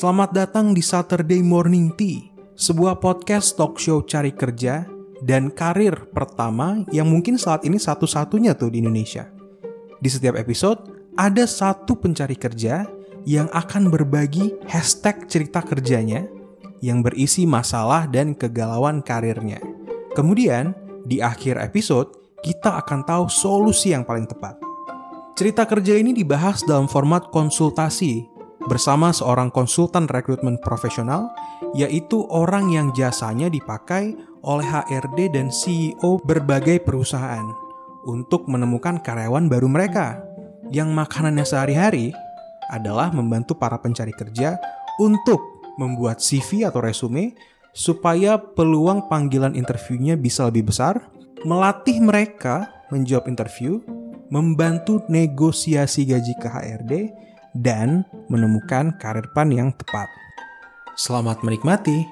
Selamat datang di Saturday Morning Tea, sebuah podcast talk show cari kerja dan karir pertama yang mungkin saat ini satu-satunya tuh di Indonesia. Di setiap episode, ada satu pencari kerja yang akan berbagi hashtag cerita kerjanya yang berisi masalah dan kegalauan karirnya. Kemudian, di akhir episode, kita akan tahu solusi yang paling tepat. Cerita kerja ini dibahas dalam format konsultasi bersama seorang konsultan rekrutmen profesional, yaitu orang yang jasanya dipakai oleh HRD dan CEO berbagai perusahaan untuk menemukan karyawan baru mereka. Yang makanannya sehari-hari adalah membantu para pencari kerja untuk membuat CV atau resume supaya peluang panggilan interviewnya bisa lebih besar, melatih mereka menjawab interview, membantu negosiasi gaji ke HRD, dan menemukan karir pan yang tepat. Selamat menikmati.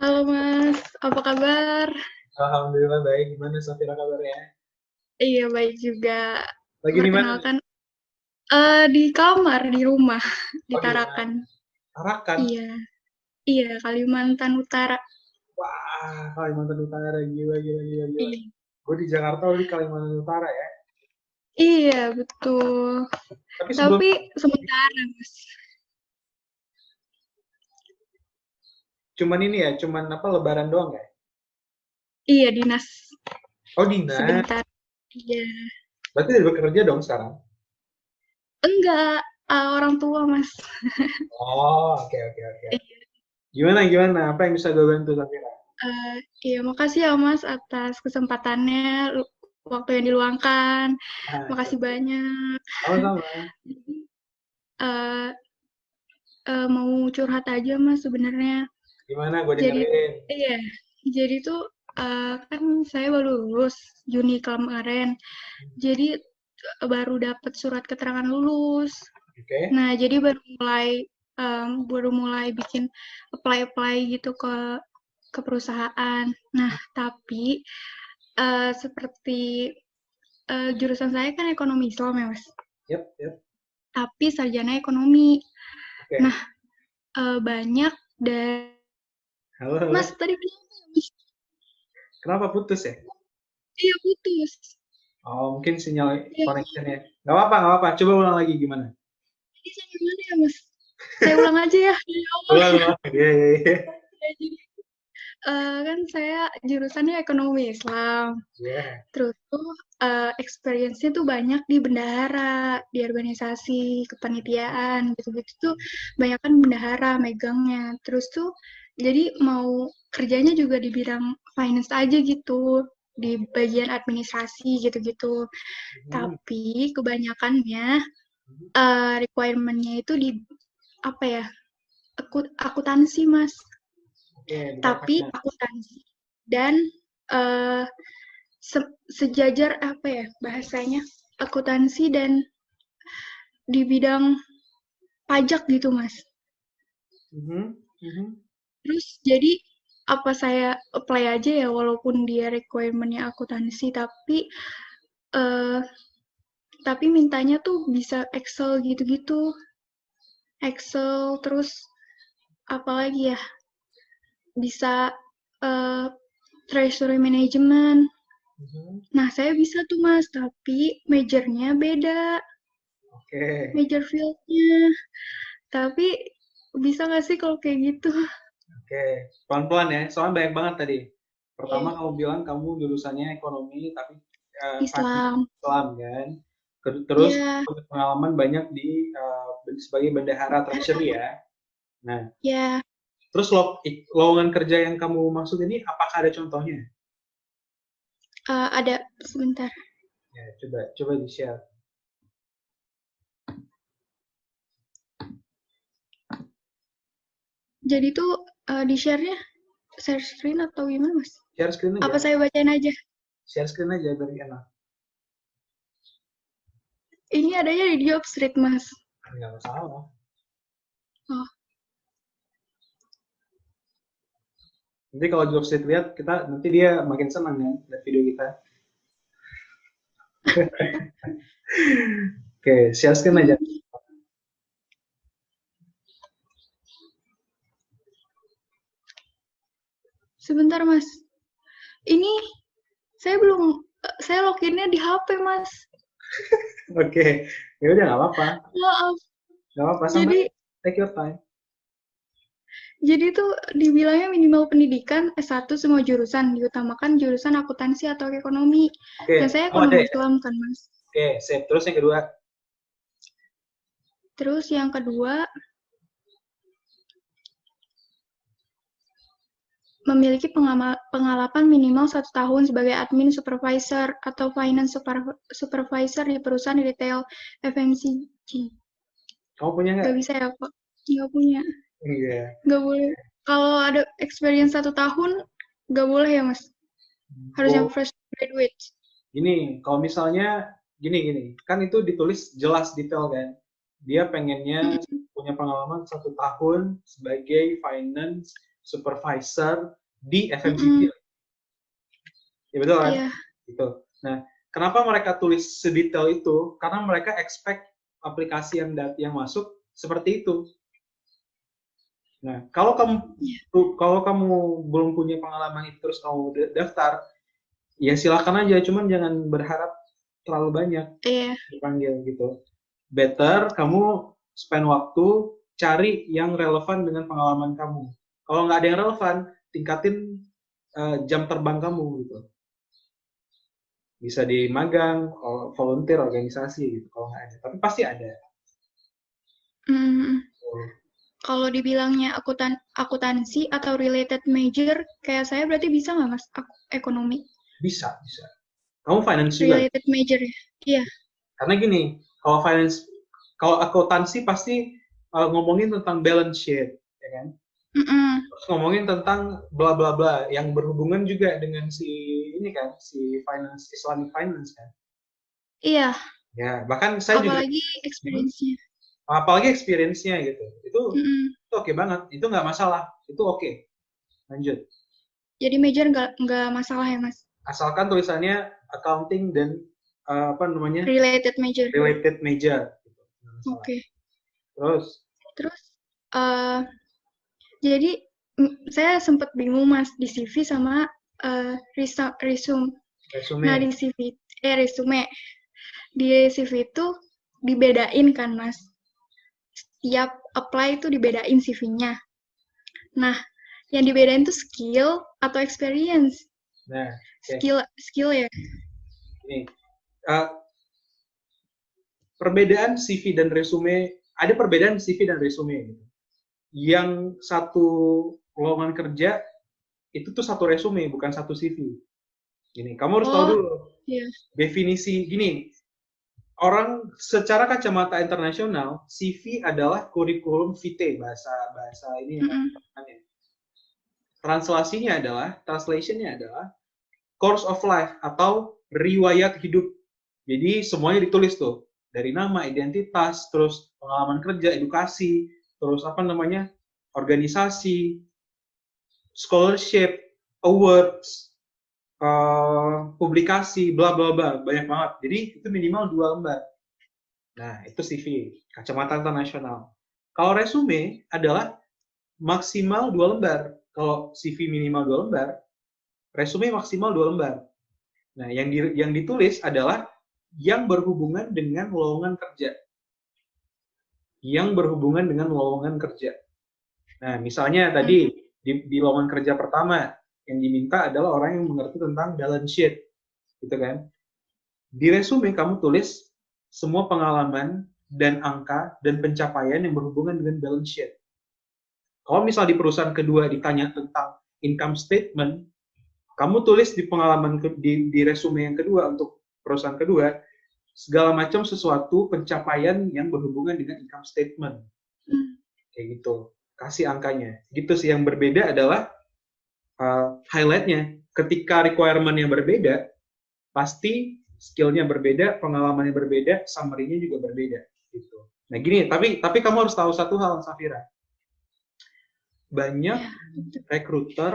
Halo Mas, apa kabar? Alhamdulillah baik. Gimana Safira kabarnya? Iya baik juga. Lagi di mana? Eh, di kamar di rumah di Oh, di Tarakan. Tarakan. Iya, iya Kalimantan Utara. Wah, Kalimantan Utara gila gila gila gila. Iya, Gue di Jakarta, lu di Kalimantan Utara ya. iya betul. Tapi sebelum Tapi sementara Mas. cuman ini ya, cuman apa Lebaran doang ya? Iya dinas Oh dinas. sebentar. Iya, Berarti udah bekerja dong sekarang? enggak eh, orang tua Mas. Oh, oke oke oke. Iya. Gimana gimana? Apa yang bisa gue bantu Safira? Eh, iya makasih ya Mas atas kesempatannya, waktu yang diluangkan. Ah, Makasih banyak. Sama-sama. Jadi, eh eh, mau curhat aja Mas sebenarnya. Gimana? Gue Jadi iya, jadi tuh eh, kan saya baru lulus Juni kemarin. Jadi eh, baru dapat surat keterangan lulus. Oke. Nah, jadi baru mulai em, baru mulai bikin apply-apply gitu ke ke perusahaan. Nah, tapi eh, seperti eh, jurusan saya kan ekonomi Islam ya, Mas. Yep, yep. Tapi sarjana ekonomi. Oke. Nah, eh, banyak dari Halo, halo. Mas tadi kenapa ya? Kenapa putus ya? Iya putus. Oh, mungkin sinyal Iya. connectionnya. Gak apa-apa, gak apa-apa. Coba ulang lagi gimana? Ini saya gimana ya, Mas? Saya ulang aja ya dari awal. Ulang, ulang. Iya, iya, iya. Ya, jadi eh, kan saya jurusannya ekonomi Islam. Iya. Terus tuh eh, experience-nya tuh banyak di bendahara, di organisasi, kepanitiaan, gitu-gitu tuh banyak kan bendahara megangnya. Terus tuh jadi mau kerjanya juga di bidang finance aja gitu, di bagian administrasi gitu-gitu. Hmm. Tapi kebanyakannya eh, requirement-nya itu di apa ya? Akut akuntansi, Mas. Oke, Tapi akuntansi dan eh se- sejajar apa ya bahasanya? Akuntansi dan di bidang pajak gitu, Mas. Mhm, mhm. Terus jadi apa saya apply aja ya walaupun dia requirement-nya akuntansi tapi eh tapi mintanya tuh bisa Excel gitu-gitu. Excel terus apalagi ya? Bisa eh treasury management. Mhm. Nah, saya bisa tuh Mas, tapi majornya beda, Oke. major field-nya. Tapi bisa nggak sih kalau kayak gitu? Oke, pelan-pelan ya. Soalnya banyak banget tadi. Pertama Iya. kamu bilang kamu jurusannya ekonomi tapi eh, Islam. Islam kan. Terus punya pengalaman banyak di ben- sebagai bendahara treasury ya. Nah, ya. Terus lowongan kerja yang kamu maksud ini apakah ada contohnya? Eh, ada sebentar. Ya, coba coba di-share. Jadi tuh eh, di share-nya share screen atau gimana, Mas? Share screen aja. Apa saya bacain aja? Share screen aja biar enak. Ini adanya di job street, Mas. Enggak masalah. Oh, Nanti kalau Jobstreet lihat, kita nanti dia makin senang kan lihat video kita. Oke, share screen aja. Sebentar, Mas. Ini saya belum saya loginnya di HP, Mas. Oke, ya udah nggak apa-apa. Maaf. Nggak apa-apa, sampai take your time. Jadi itu dibilangnya minimal pendidikan S1 semua jurusan, diutamakan jurusan akuntansi atau ekonomi. Oke. Dan saya Oh, ekonomi ya? Islam kan, Mas. Oke, sip. Terus yang kedua, Terus yang kedua, memiliki pengalaman minimal satu tahun sebagai admin supervisor atau finance super- supervisor di perusahaan retail FMCG. kamu punya nggak? Nggak bisa ya, Pak? Nggak punya. Iya. Nggak boleh. Kalau ada experience satu tahun, nggak boleh ya, Mas? Harus yang Oh, fresh graduate. gini, kalau misalnya gini gini, kan itu ditulis jelas detail kan. Dia pengennya punya pengalaman satu tahun sebagai finance supervisor di FMCG. Ya betul kan? Iya. Gitu. Nah, kenapa mereka tulis sedetail itu? Karena mereka expect aplikasi yang dat yang masuk seperti itu. Nah, kalau kamu tuh- kalau kamu belum punya pengalaman itu terus kamu da- daftar, ya silakan aja, cuman jangan berharap terlalu banyak Iya. dipanggil gitu. Better kamu spend waktu cari yang relevan dengan pengalaman kamu. Kalau nggak ada yang relevan, tingkatin eh, jam terbang kamu gitu. Bisa di magang, volunteer organisasi gitu. Kalau nggak ada, tapi pasti ada. Hmm. Kalau dibilangnya akutan akuntansi atau related major, kayak saya berarti bisa nggak, Mas? Aku, ekonomi. Bisa, bisa. Kamu finance juga. Related major ya? Iya. Karena gini, kalau finance, kalau akuntansi pasti uh, ngomongin tentang balance sheet, ya kan? Mm-mm. Terus ngomongin tentang bla bla bla yang berhubungan juga dengan si ini kan, si finance Islamic finance kan. Iya. Ya, bahkan saya juga Apalagi experience-nya. Apalagi experience-nya gitu. Itu Mm-mm. itu oke banget, itu nggak masalah, itu oke. Lanjut. Jadi major nggak nggak masalah ya, Mas? Asalkan tulisannya accounting dan uh, apa namanya Related major. related major. Gitu. Oke. Terus, Terus, eh jadi saya sempat bingung mas di CV sama resa- resume. resume. Nah di CV, eh resume di CV itu dibedain kan mas. Setiap apply itu dibedain CV-nya. Nah, yang dibedain tuh skill atau experience. Nah, Oke. Skill, skill ya. ini uh, perbedaan CV dan resume ada perbedaan CV dan resume gitu. Yang satu lowongan kerja itu tuh satu resume bukan satu CV. Gini, kamu harus tahu Oh, dulu iya. definisi gini. Orang secara kacamata internasional, CV adalah kurikulum vitae bahasa bahasa ini ya, Mm-mm. namanya. Translasinya adalah, translationnya adalah course of life atau riwayat hidup. Jadi semuanya ditulis tuh dari nama, identitas, terus pengalaman kerja, edukasi, terus apa namanya organisasi, scholarship, awards, eh, publikasi, bla bla bla, banyak banget. Jadi itu minimal dua lembar. Nah itu CV, kacamata internasional. Kalau resume adalah maksimal dua lembar. Kalau CV minimal dua lembar, resume maksimal dua lembar. Nah, yang di- yang ditulis adalah yang berhubungan dengan lowongan kerja. Yang berhubungan dengan lowongan kerja. Nah, misalnya tadi di, di lowongan kerja pertama yang diminta adalah orang yang mengerti tentang balance sheet, gitu kan? Di resume kamu tulis semua pengalaman dan angka dan pencapaian yang berhubungan dengan balance sheet. Kalau misal di perusahaan kedua ditanya tentang income statement, kamu tulis di pengalaman ke- di, di resume yang kedua untuk perusahaan kedua segala macam sesuatu pencapaian yang berhubungan dengan income statement Hmm. kayak gitu kasih angkanya gitu sih yang berbeda adalah uh, highlightnya ketika requirement yang berbeda pasti skillnya berbeda pengalamannya berbeda summary-nya juga berbeda gitu nah gini tapi tapi kamu harus tahu satu hal Safira banyak Ya, betul. recruiter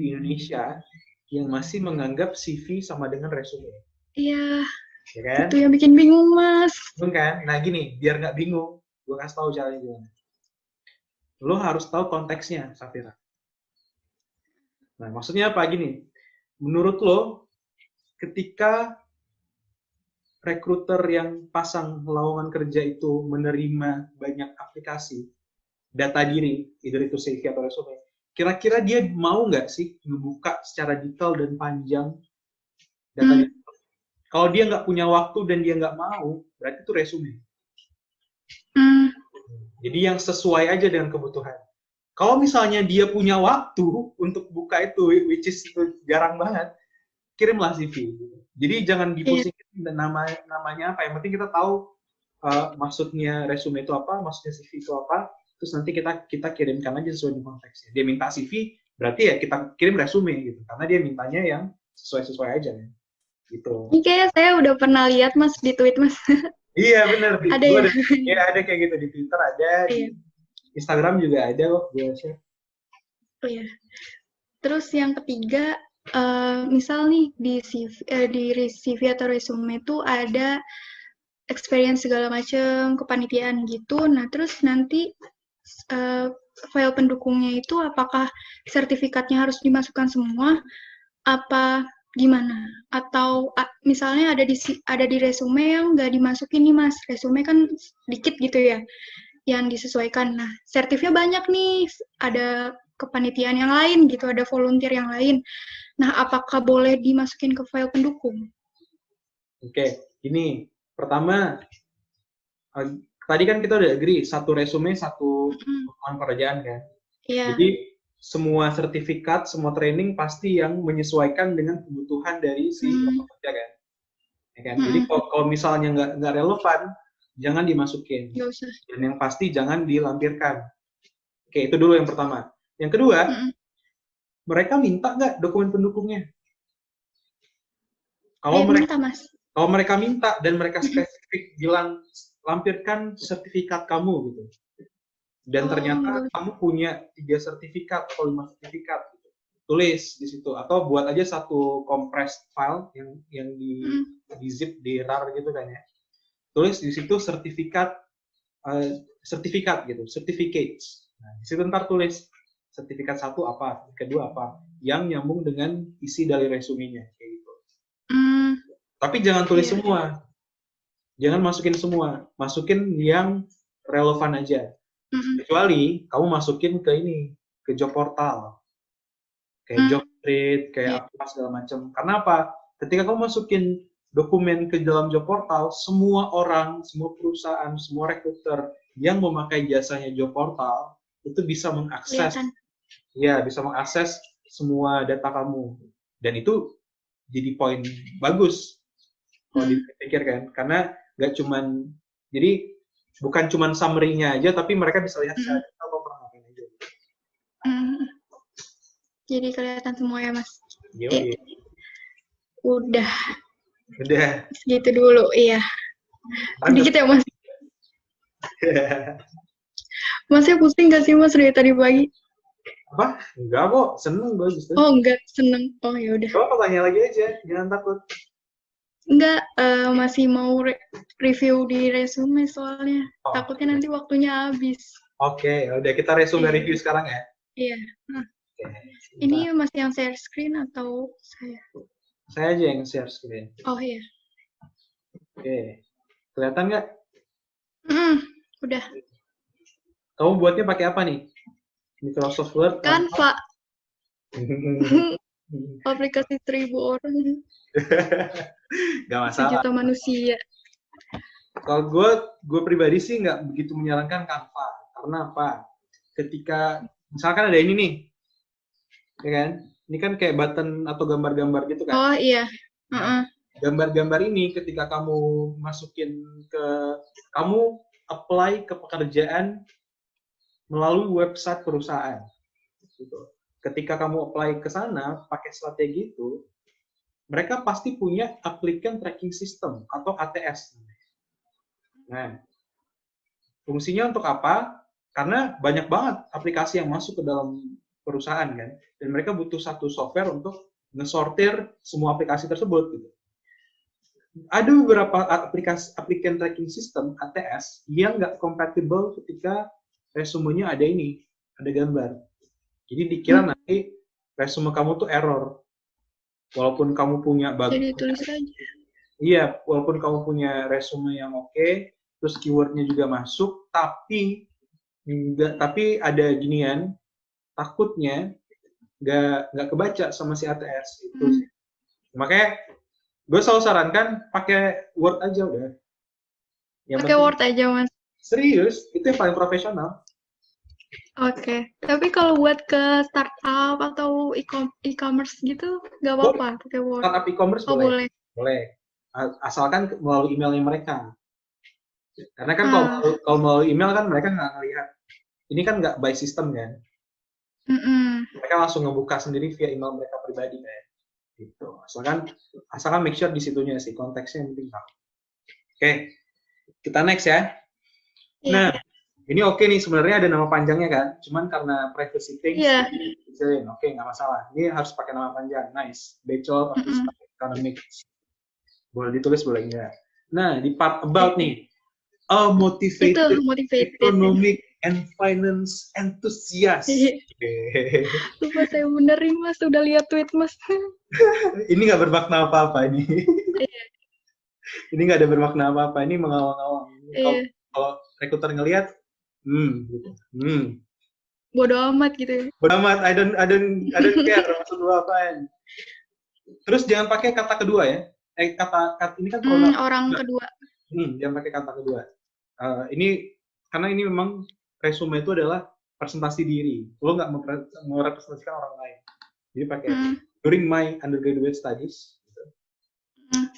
di Indonesia yang masih menganggap CV sama dengan resume. Iya, Ya kan? Itu yang bikin bingung, Mas. Bingung kan? Nah gini, biar nggak bingung, gue kasih tahu caranya gimana. Lo harus tahu konteksnya, Safira. Nah, maksudnya apa gini? Menurut lo, ketika rekruter yang pasang lowongan kerja itu menerima banyak aplikasi data diri, either itu CV atau resume, kira-kira dia mau nggak sih ngebuka secara detail dan panjang data Hmm. diri? Kalau dia nggak punya waktu dan dia nggak mau, berarti itu resume. Hmm, Jadi yang sesuai aja dengan kebutuhan. Kalau misalnya dia punya waktu untuk buka itu, which is itu jarang banget, kirimlah CV. Jadi jangan dipusingin dan nama namanya apa. Yang penting kita tahu uh, maksudnya resume itu apa, maksudnya CV itu apa. Terus nanti kita kita kirimkan aja sesuai dengan konteksnya. Dia minta CV, berarti ya kita kirim resume gitu. Karena dia mintanya yang sesuai-sesuai aja kan. Gitu. ini kayak saya udah pernah lihat, Mas, di tweet, Mas. Iya bener. Di- Ada ya? ada, ya ada kayak gitu di Twitter ada, di Iya. Instagram juga ada kok. Gue share. Oh ya. Terus yang ketiga, eh, misal nih di CV, eh, di CV atau resume itu ada experience segala macam kepanitiaan gitu. Nah, terus nanti eh, file pendukungnya itu apakah sertifikatnya harus dimasukkan semua? Apa gimana? Atau a- misalnya ada di ada di resume yang nggak dimasukin nih mas, resume kan dikit gitu ya, yang disesuaikan. Nah, sertifnya banyak nih, ada kepanitiaan yang lain gitu, ada volunteer yang lain. Nah, apakah boleh dimasukin ke file pendukung? Oke, ini pertama eh, tadi kan kita udah agree satu resume satu Mm, pengalaman pekerjaan kan. Iya, Jadi semua sertifikat, semua training pasti yang menyesuaikan dengan kebutuhan dari si Hmm. pekerja kan. Ya kan? Jadi Mm-mm. kalau, kalau misalnya nggak nggak relevan, jangan dimasukin. Dan yang pasti jangan dilampirkan. Oke, itu dulu yang pertama. Yang kedua, Mm-mm. mereka minta nggak dokumen pendukungnya? Kalau Eh, mereka minta, mas. kalau mereka minta dan mereka spesifik bilang lampirkan sertifikat kamu gitu dan Oh, ternyata kamu punya tiga sertifikat atau lima sertifikat gitu. tulis di situ atau buat aja satu compressed file yang yang di Mm. di zip di rar gitu kan ya tulis di situ sertifikat eh, sertifikat gitu certificates nah di situ ntar tulis sertifikat satu apa kedua apa yang nyambung dengan isi dari resumenya kayak gitu Mm, tapi jangan tulis Iya. semua. Jangan masukin semua. Masukin yang relevan aja. mm-mm. Kecuali kamu masukin ke ini, ke job portal. Kayak Hmm. job street, kayak apa segala macam. Karena apa? Ketika kamu masukin dokumen ke dalam job portal, semua orang, semua perusahaan, semua recruiter yang memakai jasanya job portal itu bisa mengakses Kelihatan. ya bisa mengakses semua data kamu dan itu jadi poin bagus kalau Hmm. dipikir kan karena nggak cuman jadi bukan cuman summary-nya aja tapi mereka bisa lihat Hmm. secara detail lo pernah ngapain aja Mm. Jadi kelihatan semua ya, mas. Yoi. Udah, udah segitu dulu. Iya. Sedikit ya, mas. Masnya pusing gak sih, mas, dari tadi pagi? apa enggak kok seneng bagus Oh, enggak. Seneng. Oh, ya udah. Coba tanya lagi aja jangan takut Enggak, eh, masih mau re- review di resume soalnya. Oh, Takutnya nanti waktunya habis. oke udah kita resume Iya. review sekarang ya Iya. Oke, Ini sebentar. masih yang share screen atau saya? Saya aja yang share screen Oh iya. oke kelihatan nggak Mm, udah. kamu buatnya pakai apa nih Microsoft Word Kan, Pak, aplikasi seribu orang, Gak masalah. sejuta manusia. Kalau gue, gue pribadi sih nggak begitu menyarankan Canva. Karena apa? Ketika, misalkan ada ini nih, ya kan? Ini kan kayak button atau gambar-gambar gitu kan. Oh iya. Heeh. Gambar-gambar ini ketika kamu masukin ke, kamu apply ke pekerjaan melalui website perusahaan. Gitu. Ketika kamu apply ke sana pakai strategi itu, mereka pasti punya applicant tracking system atau ATS. Nah, fungsinya untuk apa? Karena banyak banget aplikasi yang masuk ke dalam perusahaan kan, dan mereka butuh satu software untuk ngesortir semua aplikasi tersebut gitu. ada beberapa aplikasi applicant tracking system ATS yang nggak kompatibel ketika resumenya ada ini, ada gambar. Jadi dikira hmm. nanti resume kamu tuh error. Walaupun kamu punya bagus. Jadi tulis aja. Iya, walaupun kamu punya resume yang oke, okay, terus keywordnya juga masuk, tapi enggak, tapi ada ginian, takutnya nggak nggak kebaca sama si ATS itu. Hmm. Makanya gue selalu sarankan pakai Word aja udah. Pakai Word aja mas. Serius, itu yang paling profesional. Oke, okay. tapi kalau buat ke startup atau e-commerce gitu nggak apa-apa pakai Word. Startup e-commerce oh, boleh. Boleh. Asalkan melalui emailnya mereka. Karena kan kalau uh. kalau melalui email kan mereka nggak ngelihat. Ini kan nggak by system kan. Mm -mm. Mereka langsung ngebuka sendiri via email mereka pribadi kan gitu asalkan asalkan make sure di situnya sih konteksnya yang penting tahu oke kita next ya yeah. nah ini oke okay nih sebenarnya ada nama panjangnya kan cuman karena privacy things yeah. oke okay, nggak masalah ini harus pakai nama panjang nice bachelor of mm -hmm. economics boleh ditulis boleh enggak nah di part about nih a motivated, Itu, motivated. economic and finance enthusiast. Lupa saya benerin mas, udah lihat tweet mas. ini nggak bermakna apa-apa ini. Iya. ini nggak ada bermakna apa-apa, ini mengawang-awang. Iya. Kalau rekruter ngelihat, hmm, gitu. hmm. Bodo amat gitu. Bodo amat, I don't, I don't, I don't care maksud lu apaan. Terus jangan pakai kata kedua ya. Eh kata, kata ini kan hmm, orang kedua. Hmm, jangan pakai kata kedua. Uh, ini karena ini memang resume itu adalah presentasi diri. Lo nggak merepresentasikan orang lain. Jadi pakai hmm. during my undergraduate studies, gitu. hmm.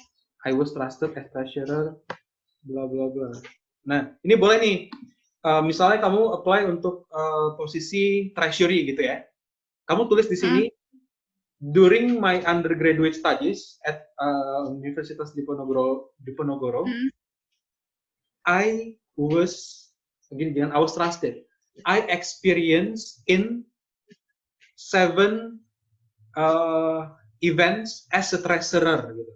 I was trusted as treasurer, bla bla bla. Nah, ini boleh nih. Uh, misalnya kamu apply untuk uh, posisi treasury gitu ya. Kamu tulis di sini hmm. during my undergraduate studies at uh, Universitas Diponegoro, Diponegoro, hmm. I was begini dengan I was trusted. I experience in seven uh, events as a treasurer gitu.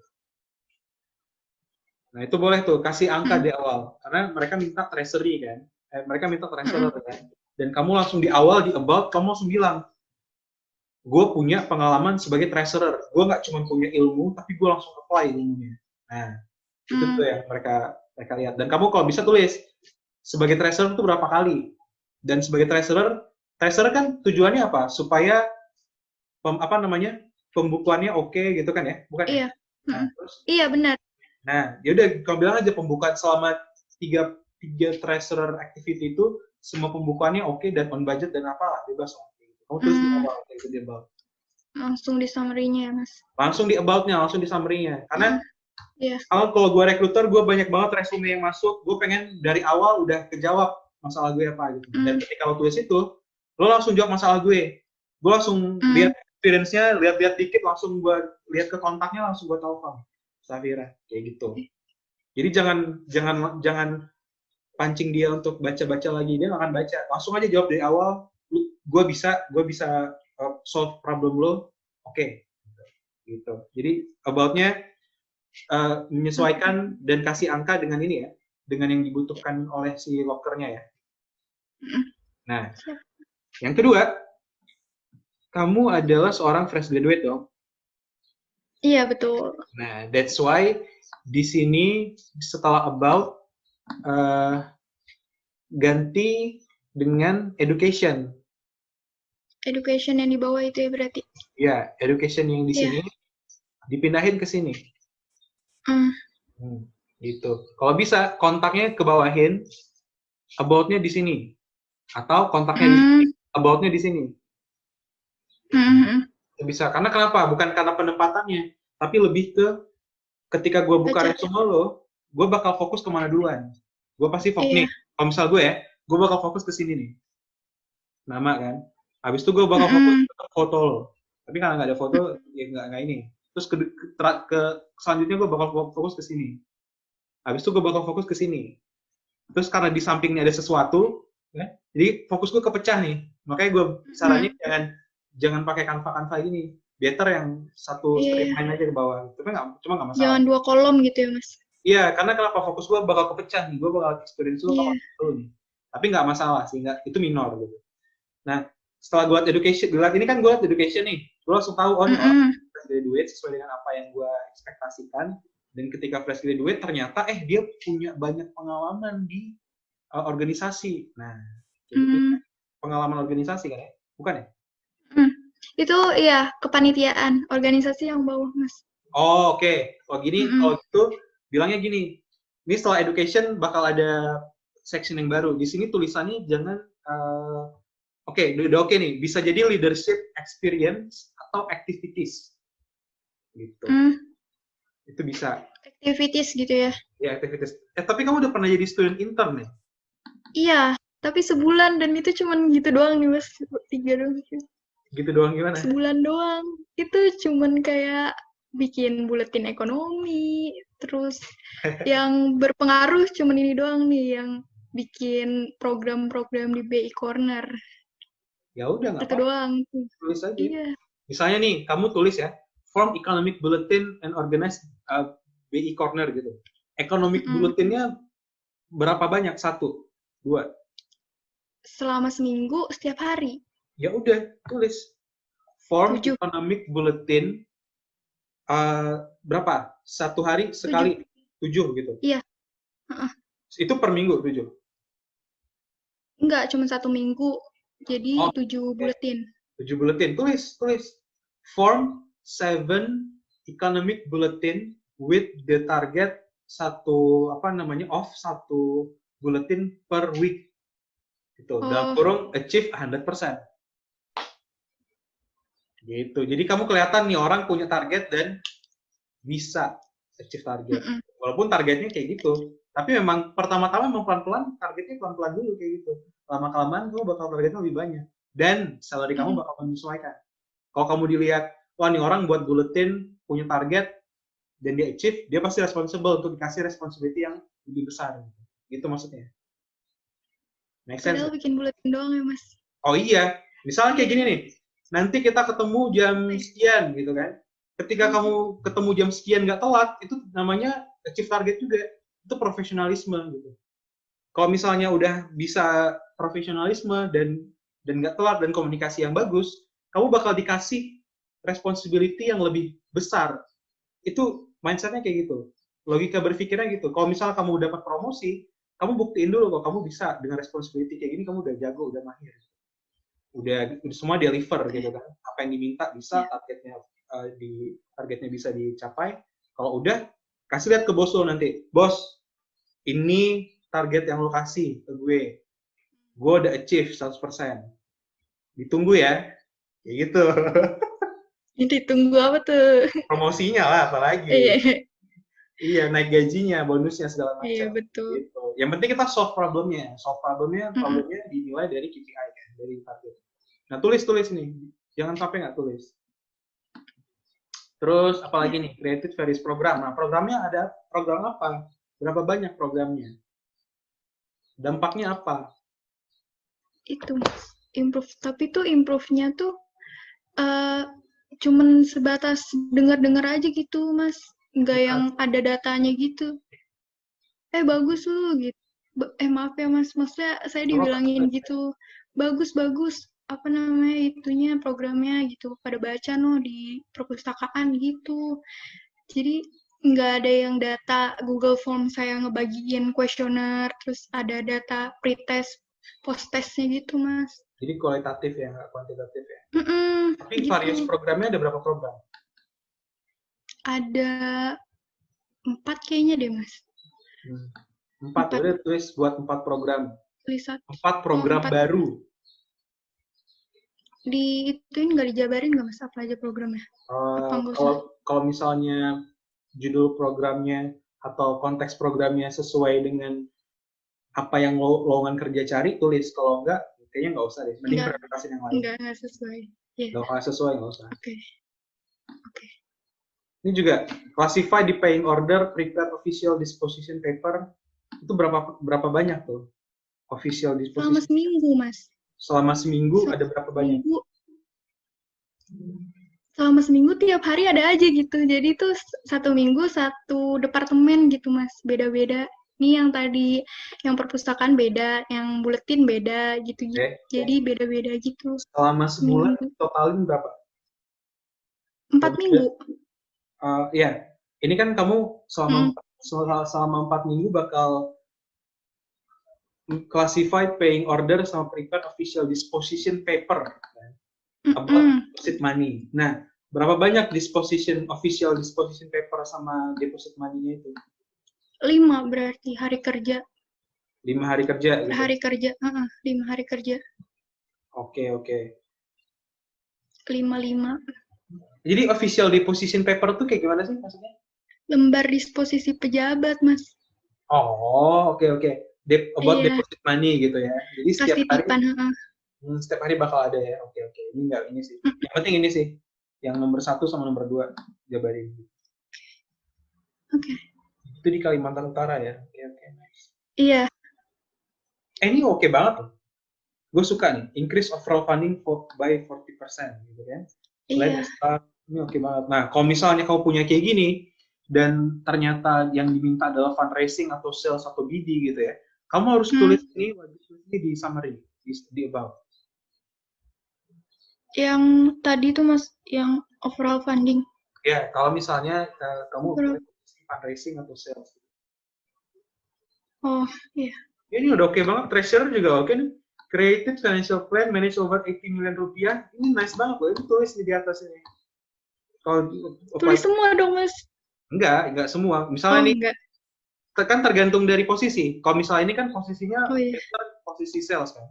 Nah itu boleh tuh kasih angka di awal karena mereka minta treasury kan, eh, mereka minta treasurer kan. Dan kamu langsung di awal di about kamu langsung bilang, gue punya pengalaman sebagai treasurer. Gue nggak cuma punya ilmu, tapi gue langsung apply ilmunya. Nah itu tuh yang mereka mereka lihat. Dan kamu kalau bisa tulis sebagai treasurer itu berapa kali? Dan sebagai treasurer treasurer kan tujuannya apa? Supaya pem, apa namanya? Pembukuannya oke okay, gitu kan ya? Bukan ya? iya. Nah, terus, iya benar. Nah ya udah kau bilang aja pembukaan selama tiga tiga treasurer activity itu semua pembukuannya oke okay, dan on budget dan apa bebas kamu terus hmm. di awal itu di about. Langsung di summary-nya ya mas. Langsung di about-nya langsung di summary-nya. Karena hmm Yeah. Kalau kalau gue rekruter, gue banyak banget resume yang masuk. Gue pengen dari awal udah kejawab masalah gue apa gitu. Mm. Dan ketika lo tulis itu, lo langsung jawab masalah gue. Gue langsung mm. lihat experience-nya, lihat-lihat dikit, langsung gue lihat ke kontaknya, langsung gue telepon. Safira, kayak gitu. Jadi jangan jangan jangan pancing dia untuk baca-baca lagi. Dia akan baca. Langsung aja jawab dari awal. Gue bisa, gue bisa uh, solve problem lo. Oke. Okay. Gitu. Jadi about-nya uh, menyesuaikan dan kasih angka dengan ini ya, dengan yang dibutuhkan oleh si lockernya ya. Nah, yang kedua, kamu adalah seorang fresh graduate dong. Iya betul. Nah, that's why di sini setelah about uh, ganti dengan education. Education yang di bawah itu ya berarti? Ya, education yang di yeah. sini dipindahin ke sini. Hmm. hmm. Gitu. Kalau bisa kontaknya ke bawahin, aboutnya di sini, atau kontaknya hmm. di sini, aboutnya di sini. Hmm. Bisa. Karena kenapa? Bukan karena penempatannya, tapi lebih ke ketika gue buka resume lo, gue bakal fokus ke mana duluan. Gue pasti fokus iya. nih. Kalau misal gue ya, gue bakal fokus ke sini nih. Nama kan. Habis itu gue bakal fokus ke foto lo. Tapi kalau nggak ada foto, ya nggak nggak ini terus ke, ke, ke selanjutnya gue bakal fokus ke sini habis itu gue bakal fokus ke sini terus karena di sampingnya ada sesuatu ya, jadi fokus gue kepecah nih makanya gue sarannya hmm. jangan jangan pakai kanva kanva ini better yang satu Iya. streamline aja ke bawah. Tapi nggak, cuma nggak masalah. Jangan dua kolom gitu ya mas. Iya, karena kenapa fokus gue bakal kepecah nih, gue bakal experience lu bakal nih. Tapi nggak masalah sih, nggak itu minor gitu. Nah, setelah gue liat education, gue liat ini kan gue liat education nih, gue langsung tahu oh orang Mm-mm. Fresh graduate sesuai dengan apa yang gue ekspektasikan. Dan ketika fresh graduate ternyata eh dia punya banyak pengalaman di uh, organisasi. Nah, Mm. pengalaman organisasi kan ya? Bukan ya? Itu iya kepanitiaan organisasi yang bawah mas. Oh oke, kalau gini, Mm-mm. kalau gitu bilangnya gini. Ini setelah education bakal ada section yang baru. Di sini tulisannya jangan, eh, oke, udah, udah oke nih. Bisa jadi leadership experience atau activities, gitu. Mm. Itu bisa. Activities gitu ya. Ya activities. Eh tapi kamu udah pernah jadi student intern ya? Iya. Tapi sebulan dan itu cuman gitu doang nih mas. Tiga doang. Gitu doang gimana? Sebulan doang. Itu cuman kayak bikin buletin ekonomi. Terus yang berpengaruh cuman ini doang nih yang bikin program-program di BI Corner. Ya udah nggak apa-apa, doang. tulis aja. Iya. Misalnya nih, kamu tulis ya, form economic bulletin and organize uh, BI corner gitu. Economic Mm. bulletinnya berapa banyak? Satu, dua. Selama seminggu setiap hari. Ya udah, tulis form Tujuh. economic bulletin uh, berapa? Satu hari sekali tujuh, gitu. Iya. Heeh. Itu per minggu tujuh. Enggak, cuma satu minggu. Jadi Oh, tujuh buletin. Tujuh bulletin. Tulis, tulis. Form seven economic bulletin with the target satu apa namanya off satu bulletin per week. Gitu. Dalam Oh. kurung achieve 100%. Gitu. Jadi kamu kelihatan nih orang punya target dan bisa achieve target. Mm-mm. Walaupun targetnya kayak gitu. Tapi memang pertama-tama memang pelan-pelan, targetnya pelan-pelan dulu kayak gitu. Lama-kelamaan kamu bakal targetnya lebih banyak. Dan salary kamu Hmm. bakal menyesuaikan. Kalau kamu dilihat, wah nih orang buat bulletin, punya target, dan dia achieve, dia pasti responsible untuk dikasih responsibility yang lebih besar. Gitu maksudnya. Make sense? Padahal bikin buletin doang ya, Mas. Oh iya, misalnya kayak gini nih, nanti kita ketemu jam sekian gitu kan. Ketika kamu ketemu jam sekian nggak telat, itu namanya achieve target juga. Itu profesionalisme gitu. Kalau misalnya udah bisa profesionalisme dan dan nggak telat dan komunikasi yang bagus, kamu bakal dikasih responsibility yang lebih besar. Itu mindsetnya kayak gitu. Logika berpikirnya gitu. Kalau misalnya kamu dapat promosi, kamu buktiin dulu kalau kamu bisa dengan responsibility kayak gini, kamu udah jago, udah mahir. Udah udah semua deliver gitu kan. Apa yang diminta bisa targetnya eh, di targetnya bisa dicapai. Kalau udah kasih lihat ke bos lo nanti. Bos ini target yang lo kasih ke gue. Gue udah achieve 100% ditunggu ya. Kayak gitu Ini tunggu apa tuh? promosinya lah apalagi Iya, iya naik gajinya bonusnya segala macam iya betul. gitu. Yang penting kita solve problemnya. Solve problemnya, problemnya dinilai dari KPI kan, dari target. Nah tulis tulis nih, jangan sampai nggak tulis. Terus apalagi nih, creative various program. Nah programnya ada program apa? Berapa banyak programnya? Dampaknya apa? Itu improve. Tapi tuh improve-nya tuh eh cuman sebatas dengar-dengar aja gitu, Mas. Nggak yang ada datanya gitu. Eh bagus lu gitu. Eh maaf ya Mas, maksudnya saya dibilangin gitu. Bagus bagus apa namanya itunya programnya gitu. Pada baca no di perpustakaan gitu. Jadi nggak ada yang data Google Form saya ngebagiin kuesioner, terus ada data pretest, post-testnya gitu, Mas. Jadi kualitatif ya, nggak kuantitatif ya. Mm-mm, Tapi gitu. various programnya ada berapa program? Ada empat kayaknya deh, Mas. Hmm. Empat, Empat. udah tulis buat empat program. Tulisan Empat program empat. baru. di ituin nggak dijabarin nggak, Mas? Apa aja programnya? Uh, kalau kalau misalnya judul programnya atau konteks programnya sesuai dengan apa yang lo- lowongan kerja cari tulis kalau enggak kayaknya nggak usah deh mending Nggak. prioritas yang lain Nggak, nggak sesuai. Iya, nggak sesuai nggak usah oke. Oke. ini juga classify the paying order prepare official disposition paper itu berapa berapa banyak tuh official Selama disposition seminggu, Mas. selama seminggu Se- ada berapa banyak Seminggu. selama seminggu tiap hari ada aja gitu. Jadi tuh satu minggu satu departemen gitu mas, beda-beda. Nih yang tadi yang perpustakaan beda, yang buletin beda gitu. -gitu. Okay. Jadi beda-beda gitu. Selama sebulan totalin berapa? Empat minggu. Uh, ya, ini kan kamu selama hmm. selama empat minggu bakal classified paying order sama prepare official disposition paper kan? about deposit money. Nah, berapa banyak disposition official disposition paper sama deposit money-nya itu? Lima berarti hari kerja. Lima hari kerja. Gitu? Hari kerja, uh -uh, lima hari kerja. Oke okay, oke. Okay. Lima lima. Jadi official deposition paper tuh kayak gimana sih maksudnya? Lembar disposisi pejabat, mas. Oh oke okay, oke. Okay de about iya. deposit money gitu ya. Jadi setiap hari hmm, setiap hari bakal ada ya. Oke oke. Ini enggak ini sih. Yang penting ini sih. Yang nomor satu sama nomor dua jabarin. Oke. Okay. Itu di Kalimantan Utara ya. Oke oke. Nice. Iya. Eh, ini oke okay banget loh. Gue suka nih. Increase overall funding for, by 40% gitu kan. Iya. Start, ini oke okay banget. Nah, kalau misalnya kau punya kayak gini, dan ternyata yang diminta adalah fundraising atau sales atau BD gitu ya, kamu harus hmm. tulis ini wajib tulis ini di summary di, di about. Yang tadi tuh mas, yang overall funding. Ya, kalau misalnya uh, kamu overall. Fundraising atau sales. Oh, iya. Yeah. Ini udah oke okay banget. Treasurer juga oke okay nih. Creative financial plan manage over 80 million rupiah. Ini nice banget loh. Itu tulis di atas ini. Kalau tulis semua dong mas. Enggak, enggak semua. Misalnya oh, nih, enggak kan tergantung dari posisi. Kalau misalnya ini kan posisinya oh, iya. posisi sales kan.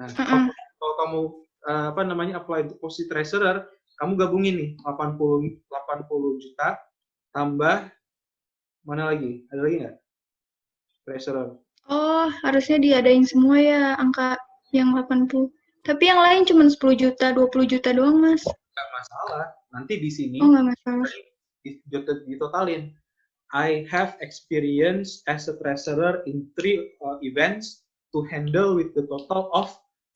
Nah, uh -uh. kalau kamu uh, apa namanya apply posisi treasurer, kamu gabungin nih 80 80 juta tambah mana lagi? Ada lagi nggak? Treasurer. Oh, harusnya diadain semua ya angka yang 80. Tapi yang lain cuma 10 juta, 20 juta doang, Mas. Enggak masalah. Nanti di sini Oh, enggak masalah. Ditotalin. I have experience as a treasurer in three uh, events to handle with the total of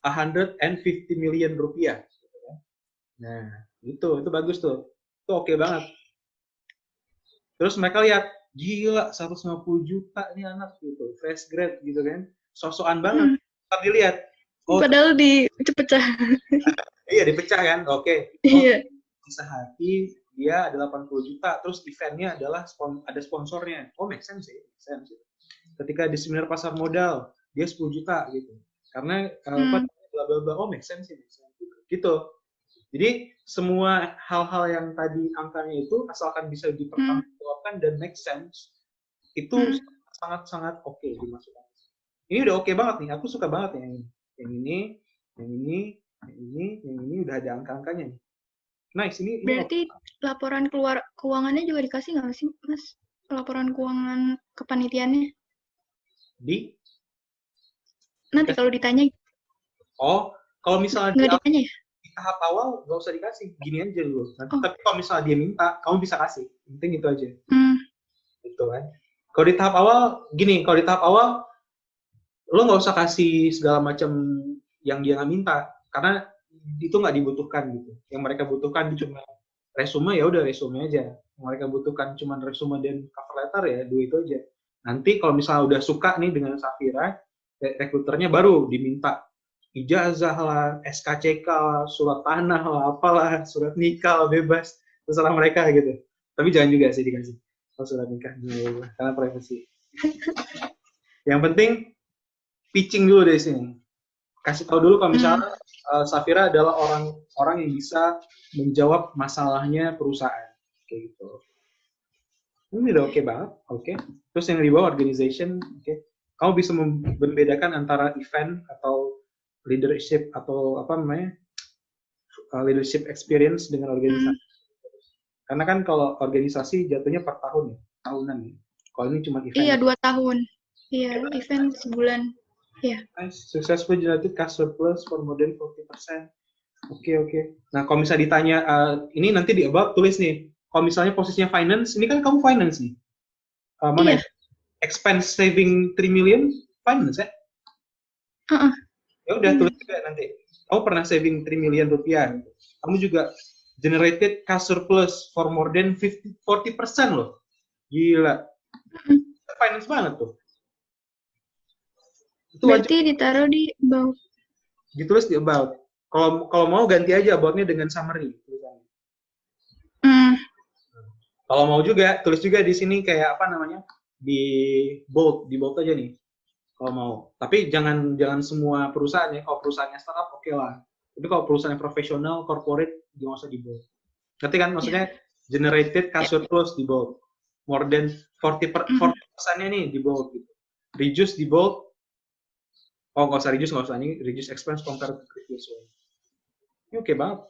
150 million rupiah. Nah, itu itu bagus tuh. Itu oke okay banget. Terus mereka lihat, gila 150 juta nih anak gitu, fresh grad gitu kan. Sosokan banget. Hmm. Tapi dilihat. Oh, Padahal dipecah. iya, dipecah kan. Oke. Okay. Oh, iya. Bisa hati dia ada 80 juta, terus eventnya adalah spon ada sponsornya. Oh, make sense sih, make sense. Ketika di seminar pasar modal, dia 10 juta gitu. Karena hmm. apa bla bla bla, oh make sense sih, make sense gitu. Jadi semua hal-hal yang tadi angkanya itu asalkan bisa dipertanggungjawabkan hmm. dan make sense, itu hmm. sangat-sangat oke okay dimasukkan. Ini udah oke okay banget nih, aku suka banget yang ini. Yang ini, yang ini, yang ini, yang ini udah ada angka-angkanya nih. Nice, ini, Berarti ini... laporan keluar keuangannya juga dikasih nggak sih, Mas? Laporan keuangan kepanitiaannya? Di? Nanti kalau ditanya. Oh, kalau misalnya nggak di, ditanya ya? Tahap awal nggak usah dikasih, gini aja dulu. Nanti, oh. Tapi kalau misalnya dia minta, kamu bisa kasih. Penting itu aja. Hmm. Gitu kan. Kalau di tahap awal, gini, kalau di tahap awal, lo nggak usah kasih segala macam yang dia nggak minta. Karena itu nggak dibutuhkan gitu. Yang mereka butuhkan cuma resume ya udah resume aja. Yang mereka butuhkan cuma resume dan cover letter ya dua itu aja. Nanti kalau misalnya udah suka nih dengan Safira, rekruternya baru diminta ijazah lah, SKCK lah, surat tanah lah, apalah, surat nikah lah, bebas, terserah mereka gitu. Tapi jangan juga sih dikasih kalau surat nikah, karena privasi. Yang penting pitching dulu dari sini. Kasih tahu dulu kalau misalnya hmm uh, Safira adalah orang orang yang bisa menjawab masalahnya perusahaan kayak gitu. Ini udah oke okay banget, oke. Okay. Terus yang di bawah organization, oke. Okay. Kamu bisa membedakan antara event atau leadership atau apa namanya uh, leadership experience dengan organisasi. Hmm. Karena kan kalau organisasi jatuhnya per tahun ya, tahunan ya. Kalau ini cuma event. Iya dua tahun. Iya event sebulan. Yeah. Nice. Successful generated cash surplus for more than 40%. Oke, okay, oke. Okay. Nah, kalau misalnya ditanya, uh, ini nanti di about tulis nih, kalau misalnya posisinya finance, ini kan kamu finance nih. Uh, mana yeah. ya? Expense saving 3 million, finance ya? Uh -uh. Ya udah, tulis juga nanti. Kamu pernah saving 3 million rupiah. Kamu juga generated cash surplus for more than 50 40% loh. Gila. Finance banget tuh. Itu Berarti wajib. ditaruh di about. Ditulis di about. Kalau kalau mau ganti aja aboutnya dengan summary. Hmm. Kalau mau juga tulis juga di sini kayak apa namanya di bold, di bold aja nih. Kalau mau. Tapi jangan jangan semua perusahaan ya. Kalau perusahaannya startup oke okay lah. Tapi kalau perusahaan yang profesional, corporate, jangan usah di bold. Ngerti kan? Maksudnya yeah. generated cash surplus di bold. More than 40 per, 40 persennya nih di bold gitu. Reduce di bold, oh nggak usah reduce nggak usah ini reduce expense compared to previous one ini oke okay banget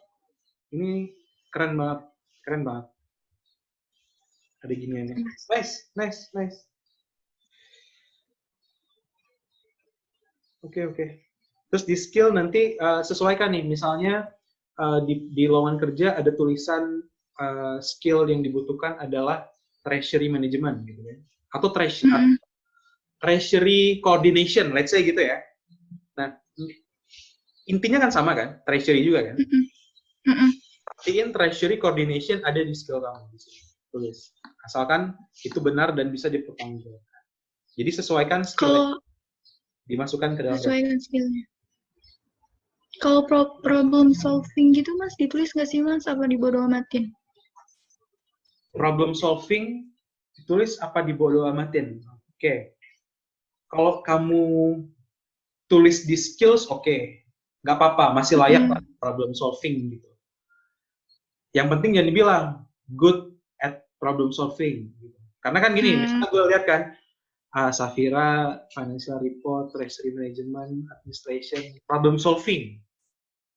ini keren banget keren banget ada giniannya nice nice nice oke okay, oke okay. terus di skill nanti uh, sesuaikan nih misalnya uh, di di lowongan kerja ada tulisan uh, skill yang dibutuhkan adalah treasury management gitu ya atau treasury mm -hmm. treasury coordination let's say gitu ya intinya kan sama kan, treasury juga kan. Pastiin treasury coordination ada di skill kamu di sini. Tulis. Asalkan itu benar dan bisa dipertanggungjawabkan. Jadi sesuaikan skill dimasukkan ke dalam. Sesuaikan skillnya. Kalau pro problem solving gitu mas, ditulis nggak sih mas? Apa dibodoh amatin? Problem solving ditulis apa dibodoh amatin? Oke. Okay. Kalau kamu tulis di skills, oke. Okay nggak apa-apa, masih layak hmm. lah problem solving gitu. Yang penting jangan dibilang good at problem solving. Gitu. Karena kan gini, hmm. misalnya gue lihat kan, uh, Safira, financial report, treasury management, administration, problem solving.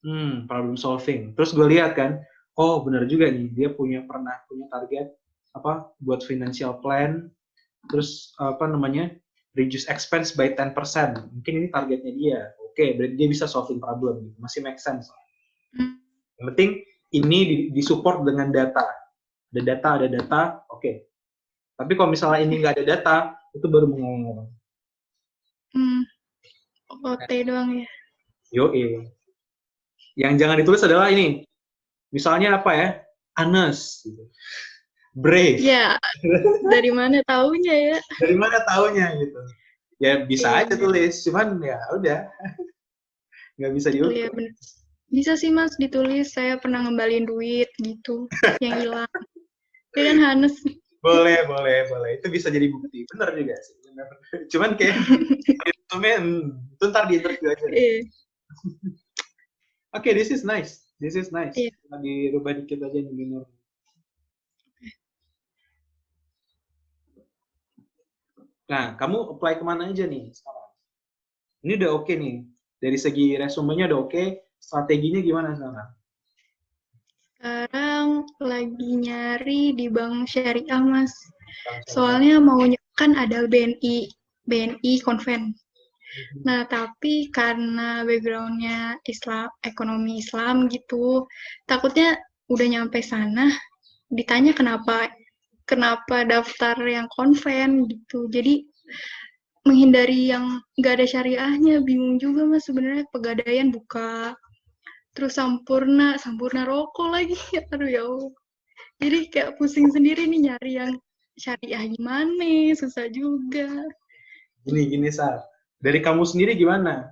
Hmm, problem solving. Terus gue lihat kan, oh benar juga nih, dia punya pernah punya target apa buat financial plan, terus apa namanya reduce expense by 10%. Mungkin ini targetnya dia okay, berarti dia bisa solving problem gitu masih make sense hmm. yang penting ini disupport dengan data ada data ada data oke okay. tapi kalau misalnya ini nggak ada data itu baru mengomong hmm. OT doang ya. Yo yang jangan ditulis adalah ini. Misalnya apa ya? Gitu. brave. Ya dari mana taunya ya? Dari mana taunya gitu. Ya bisa yeah. aja tulis. Cuman ya udah. Nggak bisa diukur iya, bener. bisa sih mas ditulis. Saya pernah ngembalin duit gitu. Yang hilang. Ya kan Hanes boleh boleh boleh itu bisa jadi bukti benar juga sih benar cuman kayak itu men itu ntar di interview aja yeah. oke okay, this is nice this is nice yeah. dirubah dikit aja nih minor Nah, kamu apply ke mana aja nih sekarang? Ini udah oke okay nih. Dari segi resumenya udah oke. Okay. Strateginya gimana sekarang? Sekarang lagi nyari di bank syariah, Mas. Soalnya mau kan ada BNI, BNI konven. Mhm. Nah, tapi karena backgroundnya Islam, ekonomi Islam gitu, takutnya udah nyampe sana, ditanya kenapa kenapa daftar yang konven gitu. Jadi menghindari yang nggak ada syariahnya bingung juga mas sebenarnya pegadaian buka terus sampurna sampurna rokok lagi aduh ya Allah. jadi kayak pusing sendiri nih nyari yang syariah gimana susah juga gini gini Sar dari kamu sendiri gimana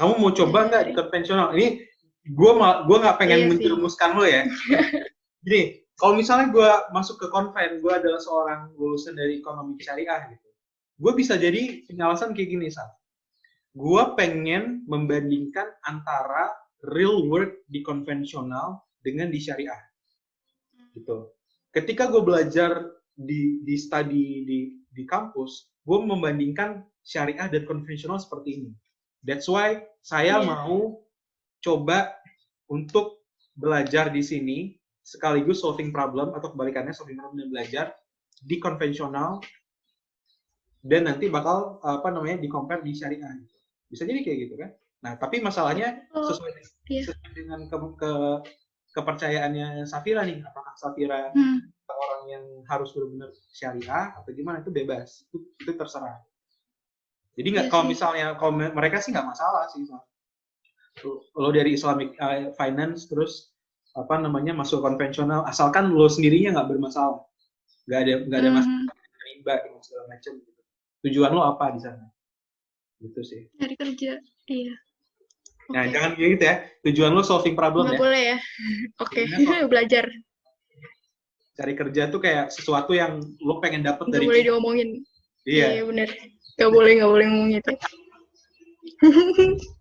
kamu mau coba nggak di konvensional ini gue gue nggak pengen iya menjerumuskan lo ya gini kalau misalnya gue masuk ke konven, gue adalah seorang lulusan dari ekonomi syariah gitu. Gue bisa jadi penyalasan kayak gini, Sal. Gue pengen membandingkan antara real work di konvensional dengan di syariah. Gitu. Ketika gue belajar di, di study di, di kampus, gue membandingkan syariah dan konvensional seperti ini. That's why saya yeah. mau coba untuk belajar di sini sekaligus solving problem atau kebalikannya solving problem dan belajar di konvensional dan nanti bakal apa namanya di compare di syariah gitu. Bisa jadi kayak gitu kan. Nah, tapi masalahnya oh, sesuai, iya. sesuai dengan ke, ke kepercayaannya Safira nih, apakah Safira hmm. orang yang harus benar-benar syariah atau gimana itu bebas. Itu, itu terserah. Jadi nggak iya kalau misalnya kalau mereka sih nggak masalah sih. lo dari Islamic uh, finance terus apa namanya masuk konvensional asalkan lo sendirinya nggak bermasalah nggak ada nggak ada masalah Mhm. riba segala macam gitu tujuan lo apa di sana gitu sih Cari kerja. Iya. nah Oke. jangan kayak gitu ya tujuan lo solving problem Nggak ya boleh ya. Oke. Iya, Belajar. cari kerja tuh kayak sesuatu yang lo pengen dapet Nggak dari boleh diomongin. iya Iya benar. Nggak boleh nggak boleh ngomong gitu.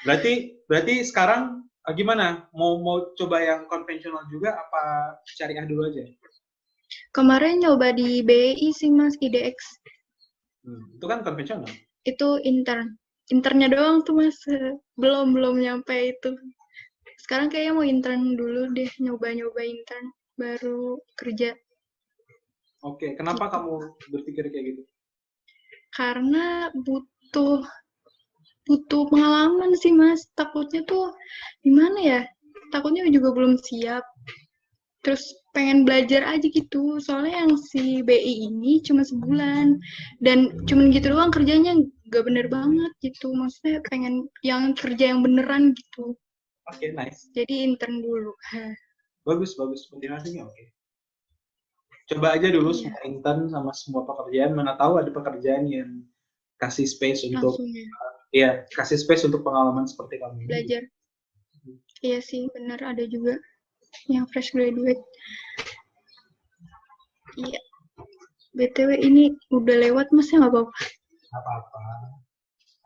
berarti berarti sekarang eh, gimana mau mau coba yang konvensional juga apa syariah dulu aja Kemarin nyoba di BI sih mas IDX. hmm, itu kan konvensional Itu intern. Internnya doang tuh mas. Belum belum nyampe itu. Sekarang kayaknya mau intern dulu deh. Nyoba-nyoba intern. Baru kerja. oke kenapa kamu berpikir kayak gitu karena butuh butuh pengalaman sih mas takutnya tuh gimana ya takutnya juga belum siap terus pengen belajar aja gitu. Soalnya yang si BI ini cuma sebulan. Dan cuman gitu doang kerjanya gak bener banget gitu. Maksudnya pengen yang kerja yang beneran gitu. Oke nice. Jadi intern dulu. Bagus bagus. Motivasinya oke. Coba aja dulu Iya. semua intern sama semua pekerjaan. Mana tahu ada pekerjaan yang kasih space untuk langsung ya. Ya kasih space untuk pengalaman seperti kamu ini. belajar. Iya sih bener. Ada juga yang fresh graduate. Iya. Btw ini udah lewat mas ya nggak apa-apa? Apa-apa.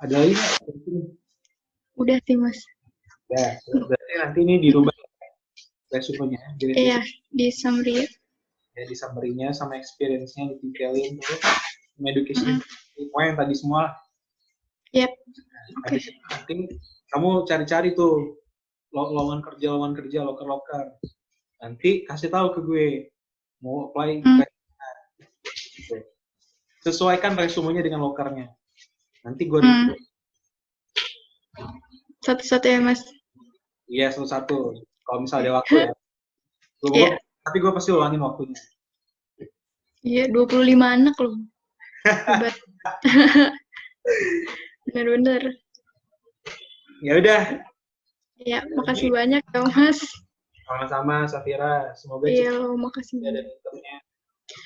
Ada lagi udah sih mas. Ya berarti nanti ini dirubah resumenya. Jadi iya di summary ya. Di summary-nya sama experience-nya detailin tuh sama education Mm. pokoknya yang tadi semua. Yep. Habis itu nanti kamu cari-cari tuh lowongan kerja lowongan kerja loker loker nanti kasih tahu ke gue. Mau apply Hmm. sesuaikan resumenya dengan lokernya. Nanti gue Hmm. satu-satu ya mas? Iya satu-satu. Kalau misalnya ada waktu ya. Gua- gua- Iya. tapi gue pasti ulangin waktunya. Iya 25 anak loh. Bener-bener ya udah ya makasih banyak ya mas. Sama-sama Safira. Semoga iya loh makasih internnya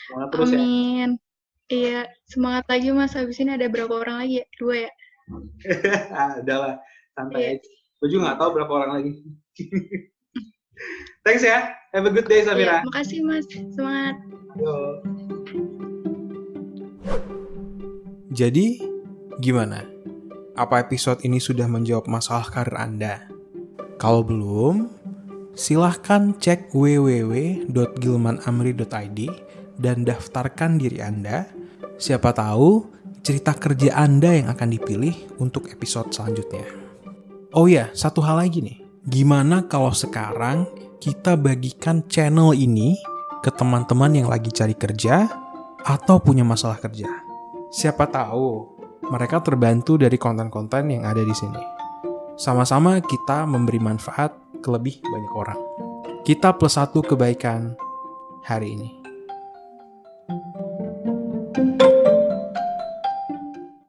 semangat terus ya. Amin. Iya semangat lagi mas. Habis ini ada berapa orang lagi ya? Dua ya? Ah, udahlah santai Iya. aja. Gue juga nggak tahu berapa orang lagi. Thanks ya. Have a good day Iya, Safira. makasih mas. Semangat. Yo. Jadi, gimana? Apa episode ini sudah menjawab masalah karir Anda? Kalau belum, silahkan cek www.gilmanamri.id dan daftarkan diri Anda. Siapa tahu cerita kerja Anda yang akan dipilih untuk episode selanjutnya. Oh ya, satu hal lagi nih. Gimana kalau sekarang kita bagikan channel ini ke teman-teman yang lagi cari kerja atau punya masalah kerja? Siapa tahu mereka terbantu dari konten-konten yang ada di sini. Sama-sama kita memberi manfaat ke lebih banyak orang. Kita plus satu kebaikan hari ini.